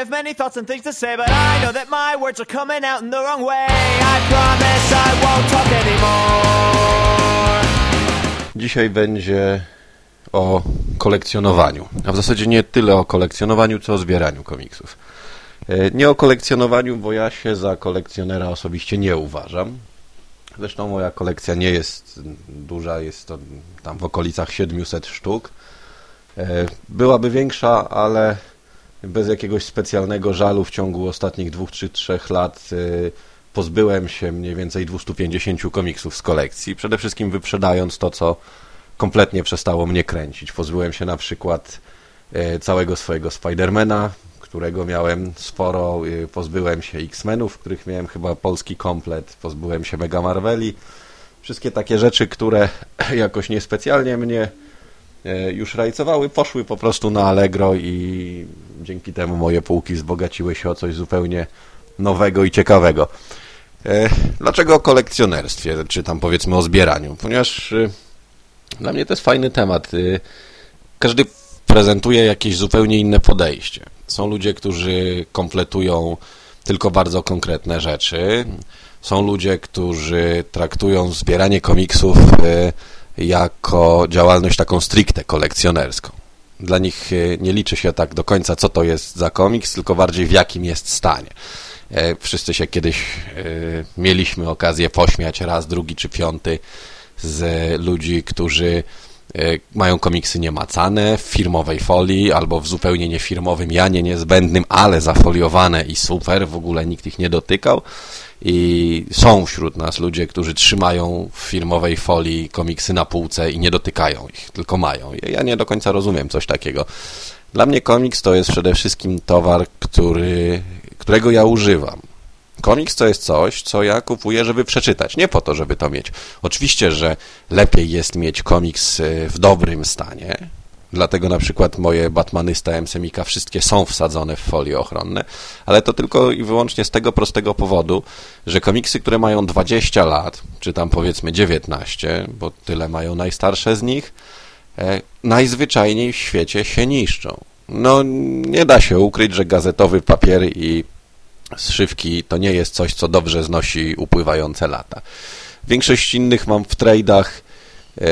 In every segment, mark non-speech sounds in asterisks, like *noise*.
have many thoughts and things to say, but I know that my words are coming out in the wrong way. I promise I won't talk anymore. Dzisiaj będzie o kolekcjonowaniu, a w zasadzie nie tyle o kolekcjonowaniu, co o zbieraniu komiksów. E, Nie o kolekcjonowaniu, bo ja się za kolekcjonera osobiście nie uważam. Zresztą moja kolekcja nie jest duża, jest to tam w okolicach 700 sztuk. E, Byłaby większa, ale bez jakiegoś specjalnego żalu w ciągu ostatnich dwóch czy trzech lat e, pozbyłem się mniej więcej 250 komiksów z kolekcji. Przede wszystkim wyprzedając to, co kompletnie przestało mnie kręcić. Pozbyłem się na przykład e, całego swojego Spidermana, którego miałem sporo. e, Pozbyłem się X-Menów, których miałem chyba polski komplet. Pozbyłem się Mega Marveli. Wszystkie takie rzeczy, które *clears throat* jakoś niespecjalnie mnie już rajcowały, poszły po prostu na Allegro i dzięki temu moje półki wzbogaciły się o coś zupełnie nowego i ciekawego. E, Dlaczego o kolekcjonerstwie, czy tam powiedzmy o zbieraniu? Ponieważ e, dla mnie to jest fajny temat. Y, Każdy prezentuje jakieś zupełnie inne podejście. Są ludzie, którzy kompletują tylko bardzo konkretne rzeczy. Są ludzie, którzy traktują zbieranie komiksów jako działalność taką stricte kolekcjonerską. Dla nich y, nie liczy się tak do końca, co to jest za komiks, tylko bardziej w jakim jest stanie. E, Wszyscy się kiedyś y, mieliśmy okazję pośmiać raz, drugi czy piąty z ludzi, którzy e, mają komiksy niemacane w firmowej folii albo w zupełnie niefirmowym janie niezbędnym, ale zafoliowane i super, w ogóle nikt ich nie dotykał. I są wśród nas ludzie, którzy trzymają w firmowej folii komiksy na półce i nie dotykają ich, tylko mają. Ja nie do końca rozumiem coś takiego. Dla mnie komiks to jest przede wszystkim towar, który, którego ja używam. Komiks to jest coś, co ja kupuję, żeby przeczytać, nie po to, żeby to mieć. Oczywiście, że lepiej jest mieć komiks y, w dobrym stanie, dlatego na przykład moje Batmany z Semika wszystkie są wsadzone w folie ochronne, ale to tylko i wyłącznie z tego prostego powodu, że komiksy, które mają 20 lat, czy tam powiedzmy 19, bo tyle mają najstarsze z nich, e, najzwyczajniej w świecie się niszczą. No, nie da się ukryć, że gazetowy papier i zszywki to nie jest coś, co dobrze znosi upływające lata. Większość innych mam w trade'ach, e,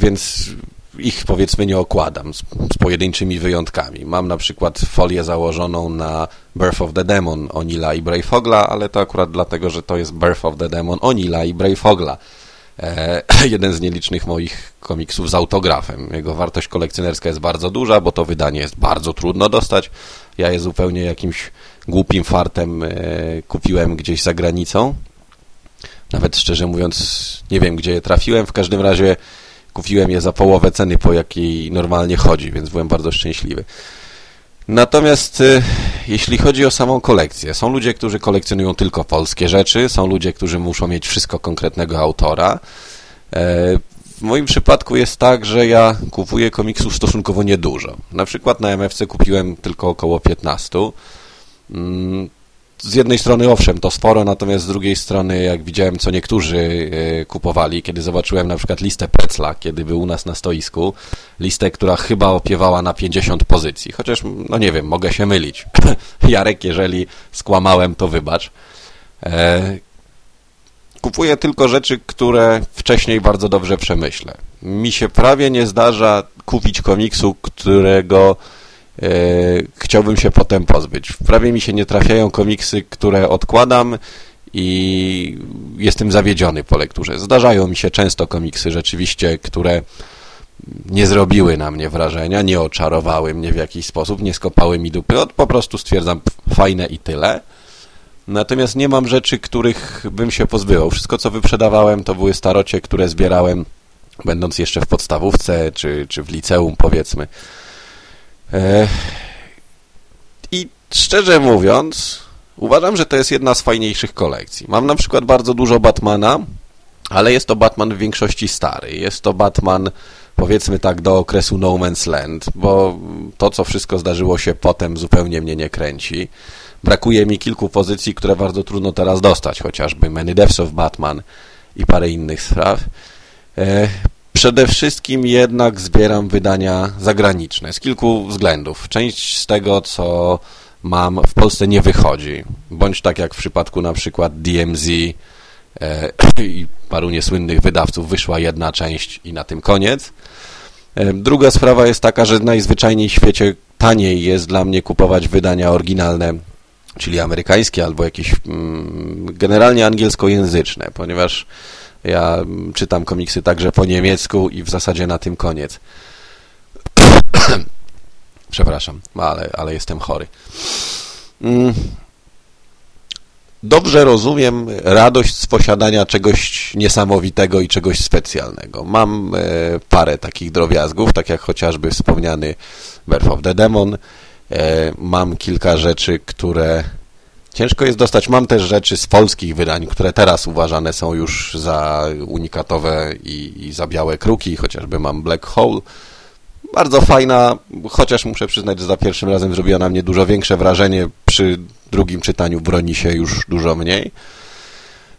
więc ich powiedzmy nie okładam z, z pojedynczymi wyjątkami. Mam na przykład folię założoną na Birth of the Demon Onila i Brayfogla, ale to akurat dlatego, że to jest Birth of the Demon Onila i Brayfogla. E, *laughs* jeden z nielicznych moich komiksów z autografem. Jego wartość kolekcjonerska jest bardzo duża, bo to wydanie jest bardzo trudno dostać. Ja je zupełnie jakimś głupim fartem e, kupiłem gdzieś za granicą. Nawet szczerze mówiąc, nie wiem gdzie je trafiłem. W każdym razie kupiłem je za połowę ceny, po jakiej normalnie chodzi, więc byłem bardzo szczęśliwy. Natomiast e, jeśli chodzi o samą kolekcję, są ludzie, którzy kolekcjonują tylko polskie rzeczy, są ludzie, którzy muszą mieć wszystko konkretnego autora. E, W moim przypadku jest tak, że ja kupuję komiksów stosunkowo niedużo. Na przykład na MFC kupiłem tylko około 15. Mm, Z jednej strony owszem, to sporo, natomiast z drugiej strony jak widziałem, co niektórzy e, kupowali, kiedy zobaczyłem na przykład listę Precla, kiedy był u nas na stoisku, listę, która chyba opiewała na 50 pozycji, chociaż, no nie wiem, mogę się mylić. *laughs* Jarek, jeżeli skłamałem, to wybacz. E, Kupuję tylko rzeczy, które wcześniej bardzo dobrze przemyślę. Mi się prawie nie zdarza kupić komiksu, którego chciałbym się potem pozbyć. Prawie mi się nie trafiają komiksy, które odkładam i jestem zawiedziony po lekturze. Zdarzają mi się często komiksy rzeczywiście, które nie zrobiły na mnie wrażenia, nie oczarowały mnie w jakiś sposób, nie skopały mi dupy, po prostu stwierdzam fajne i tyle. Natomiast nie mam rzeczy, których bym się pozbywał. Wszystko, co wyprzedawałem, to były starocie, które zbierałem, będąc jeszcze w podstawówce, czy, czy w liceum, powiedzmy. E, I szczerze mówiąc, uważam, że to jest jedna z fajniejszych kolekcji. Mam na przykład bardzo dużo Batmana, ale jest to Batman w większości stary. Jest to Batman, powiedzmy tak, do okresu No Man's Land, bo to, co wszystko zdarzyło się potem, zupełnie mnie nie kręci. Brakuje mi kilku pozycji, które bardzo trudno teraz dostać, chociażby Many Deaths of Batman i parę innych spraw. Przede wszystkim jednak zbieram wydania zagraniczne z kilku względów. Część z tego, co mam, w Polsce nie wychodzi. Bądź tak jak w przypadku na przykład DMZ e, i paru niesłynnych wydawców wyszła jedna część i na tym koniec. E, druga sprawa jest taka, że najzwyczajniej w świecie taniej jest dla mnie kupować wydania oryginalne, czyli amerykańskie albo jakieś mm, generalnie angielskojęzyczne, ponieważ ja czytam komiksy także po niemiecku i w zasadzie na tym koniec. *clears throat* Przepraszam, ale, ale jestem chory. Mm. Dobrze rozumiem radość z posiadania czegoś niesamowitego i czegoś specjalnego. Mam e, parę takich drobiazgów, tak jak chociażby wspomniany Birth of the Demon. E, mam kilka rzeczy, które ciężko jest dostać. Mam też rzeczy z polskich wydań, które teraz uważane są już za unikatowe i, i za białe kruki. Chociażby mam Black Hole, bardzo fajna, chociaż muszę przyznać, że za pierwszym razem zrobiła na mnie dużo większe wrażenie. Przy drugim czytaniu broni się już dużo mniej.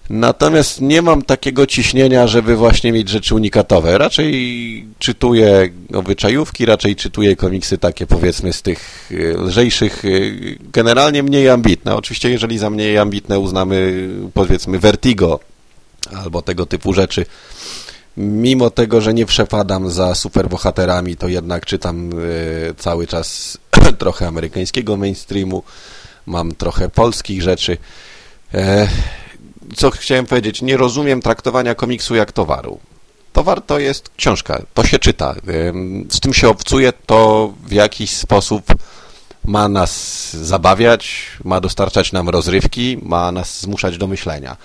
Natomiast nie mam takiego ciśnienia, żeby właśnie mieć rzeczy unikatowe. Raczej czytuję obyczajówki, raczej czytuję komiksy takie powiedzmy z tych y, lżejszych, y, generalnie mniej ambitne. Oczywiście jeżeli za mniej ambitne uznamy powiedzmy Vertigo albo tego typu rzeczy, mimo tego, że nie przepadam za superbohaterami, to jednak czytam y, cały czas *clears throat* trochę amerykańskiego mainstreamu, mam trochę polskich rzeczy. Co chciałem powiedzieć, nie rozumiem traktowania komiksu jak towaru. Towar to jest książka, to się czyta. Z tym się obcuje, to w jakiś sposób ma nas zabawiać, ma dostarczać nam rozrywki, ma nas zmuszać do myślenia.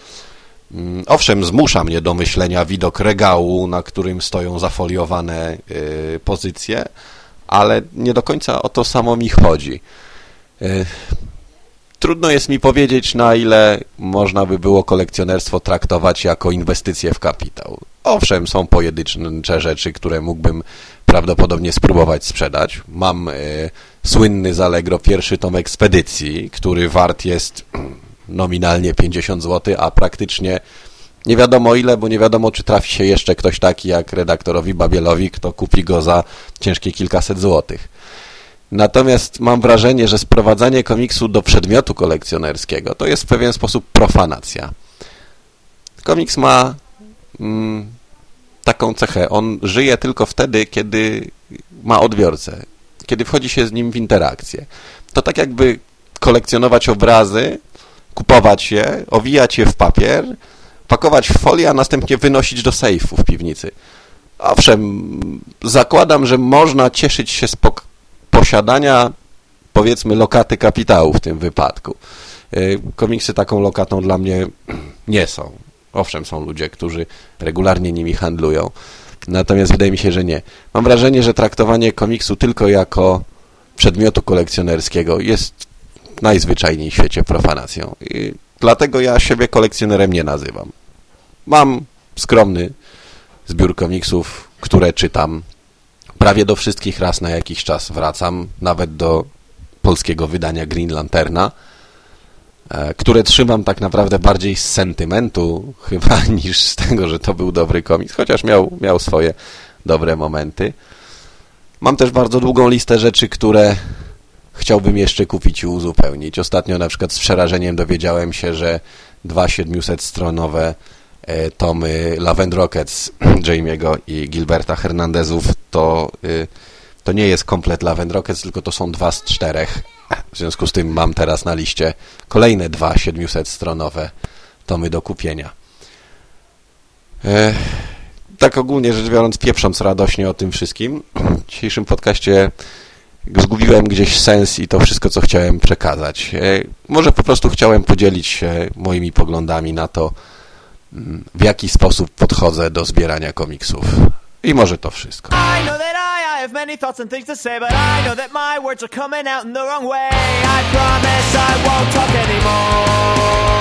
Mm, owszem, zmusza mnie do myślenia widok regału, na którym stoją zafoliowane y, pozycje, ale nie do końca o to samo mi chodzi. Trudno jest mi powiedzieć, na ile można by było kolekcjonerstwo traktować jako inwestycję w kapitał. Owszem, są pojedyncze rzeczy, które mógłbym prawdopodobnie spróbować sprzedać. Mam y, słynny z Allegro pierwszy tom ekspedycji, który wart jest *clears throat* nominalnie 50 zł, a praktycznie nie wiadomo ile, bo nie wiadomo, czy trafi się jeszcze ktoś taki jak redaktorowi Babielowi, kto kupi go za ciężkie kilkaset złotych. Natomiast mam wrażenie, że sprowadzanie komiksu do przedmiotu kolekcjonerskiego to jest w pewien sposób profanacja. Komiks ma mm, taką cechę. On żyje tylko wtedy, kiedy ma odbiorcę, kiedy wchodzi się z nim w interakcję. To tak jakby kolekcjonować obrazy, kupować je, owijać je w papier, pakować w folię, a następnie wynosić do sejfu w piwnicy. Owszem, zakładam, że można cieszyć się z posiadania, powiedzmy, lokaty kapitału w tym wypadku. E, komiksy taką lokatą dla mnie nie są. Owszem, są ludzie, którzy regularnie nimi handlują, natomiast wydaje mi się, że nie. Mam wrażenie, że traktowanie komiksu tylko jako przedmiotu kolekcjonerskiego jest najzwyczajniej w świecie profanacją. I dlatego ja siebie kolekcjonerem nie nazywam. Mam skromny zbiór komiksów, które czytam. Prawie do wszystkich raz na jakiś czas wracam, nawet do polskiego wydania Green Lanterna, e, które trzymam tak naprawdę bardziej z sentymentu *laughs* chyba niż z tego, że to był dobry komiks, chociaż miał, miał swoje dobre momenty. Mam też bardzo długą listę rzeczy, które chciałbym jeszcze kupić i uzupełnić. Ostatnio na przykład z przerażeniem dowiedziałem się, że dwa 700-stronowe e, tomy Lavend Rockets *clears throat* Jamie'ego i Gilberta Hernandezów to, y, to nie jest komplet Lavend Rockets, tylko to są dwa z czterech. W związku z tym mam teraz na liście kolejne dwa 700-stronowe tomy do kupienia. E, tak ogólnie rzecz biorąc, pieprząc radośnie o tym wszystkim, *clears throat* w dzisiejszym podcaście zgubiłem gdzieś sens i to wszystko, co chciałem przekazać. E, może po prostu chciałem podzielić się moimi poglądami na to, w jaki sposób podchodzę do zbierania komiksów. I może to wszystko. many thoughts and things to say, but I know that my words are coming out in the wrong way. I promise I won't talk anymore.